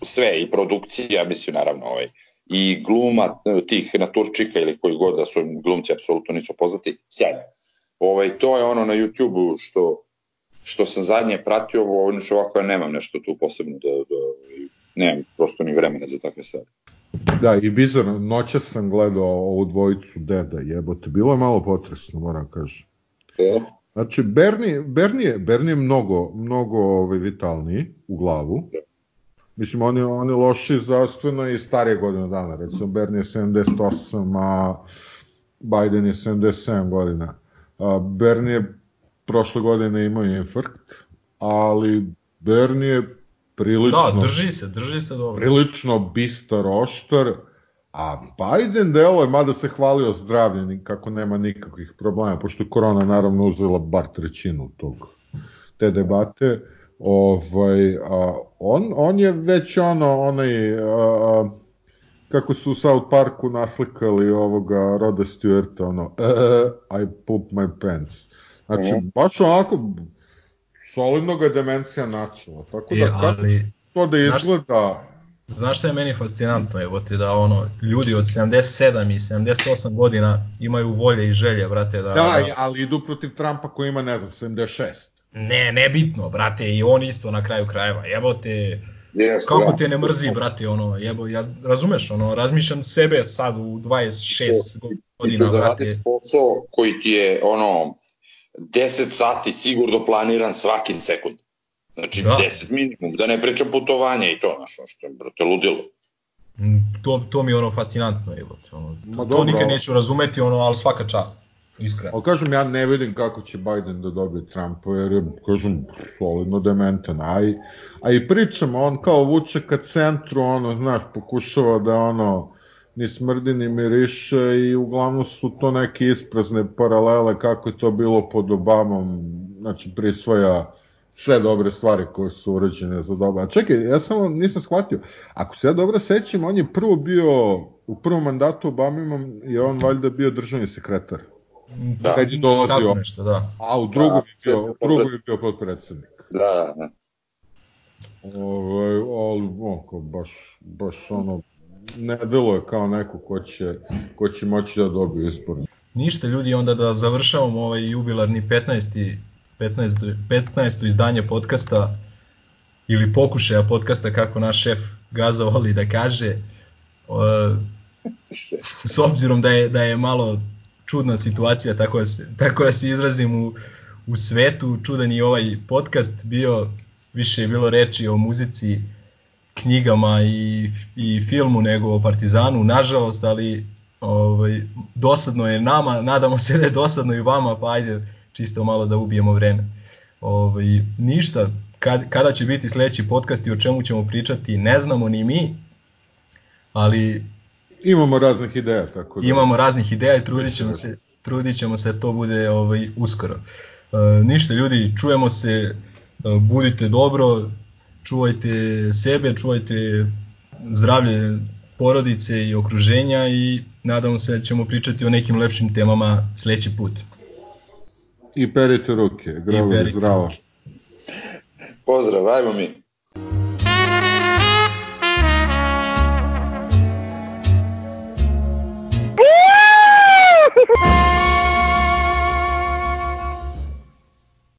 sve i produkcija, mislim naravno ovaj, i gluma e, tih naturčika ili koji god da su glumci apsolutno nisu poznati, sjajno. Ovaj, to je ono na YouTube-u što, što sam zadnje pratio, ovo niš ovako ja nemam nešto tu posebno da, da nemam prosto ni vremena za takve stvari. Da, i bizarno, noća sam gledao ovu dvojicu deda, jebote, bilo je malo potresno, moram kažem. E? Znači, Berni, Berni, je, Berni je mnogo, mnogo ovaj, vitalniji u glavu. Da Mislim, oni, oni loši zdravstveno i starije godine dana. Recimo, Bernie je 78, a Biden je 77 godina. A, Bernie je prošle godine imao infarkt, ali Bernie je prilično... Da, drži se, drži se dobro. Prilično bistar, oštar, a Biden delo je, mada se hvalio zdravlje, kako nema nikakvih problema, pošto je korona naravno uzela bar trećinu tog, te debate, ovaj, a, on, on je već ono, onaj, a, a, kako su u South Parku naslikali ovoga Roda Stewarta, ono, uh, I poop my pants. Znači, mm. baš onako, solidno ga demencija načela. Tako da, je, ali, to da izgleda... Znaš, znaš šta je meni fascinantno, evo ti da ono, ljudi od 77 i 78 godina imaju volje i želje, brate, da... Da, da... ali idu protiv Trumpa koji ima, ne znam, 76. Ne, nebitno, brate, i on isto na kraju krajeva, jebote, Yes, kako te ne mrzi, brate, ono, jebo, ja, razumeš, ono, razmišljam sebe sad u 26 godina, I da radiš posao koji ti je, ono, 10 sati sigurno planiran svaki sekund. Znači, da. 10 minimum, da ne pričam putovanja i to, znaš, što je, brate, ludilo. Mm, to, to mi je ono fascinantno, evo, ono, to, to nikad neću razumeti, ono, ali svaka čast. Iskreno. Ali kažem, ja ne vidim kako će Biden da dobije Trumpa, jer je, kažem, solidno dementan. A i, a i pričam, on kao vuče ka centru, ono, znaš, pokušava da, ono, ni smrdi ni miriše i uglavnom su to neke isprazne paralele kako je to bilo pod Obamom, znači prisvoja sve dobre stvari koje su urađene za doba. A čekaj, ja samo nisam shvatio, ako se ja dobro sećam, on je prvo bio, u prvom mandatu Obama je on valjda bio državni sekretar. Da, kad je dolazio. Nešto, da. A u drugom, da, je, bio, drugom je bio podpredsednik. Da, da. Ove, ali, oko, baš, baš ono, ne delo je kao neko ko će, ko će moći da dobije izbor. Ništa ljudi, onda da završavamo ovaj jubilarni 15. 15. 15. izdanje podcasta ili pokušaja podcasta kako naš šef Gaza voli da kaže s obzirom da je, da je malo čudna situacija, tako da se, tako da se izrazim u, u svetu, čudan i ovaj podcast bio, više je bilo reči o muzici, knjigama i, i filmu nego o Partizanu, nažalost, ali ovaj, dosadno je nama, nadamo se da je dosadno i vama, pa ajde čisto malo da ubijemo vreme. Ovaj, ništa, kad, kada će biti sledeći podcast i o čemu ćemo pričati, ne znamo ni mi, ali Imamo raznih ideja, tako da. Imamo raznih ideja i trudit ćemo se, trudit ćemo se da to bude ovaj, uskoro. E, ništa ljudi, čujemo se, e, budite dobro, čuvajte sebe, čuvajte zdravlje porodice i okruženja i nadamo se da ćemo pričati o nekim lepšim temama sledeći put. I perite ruke, zdravo, zdravo. Pozdrav, ajmo mi.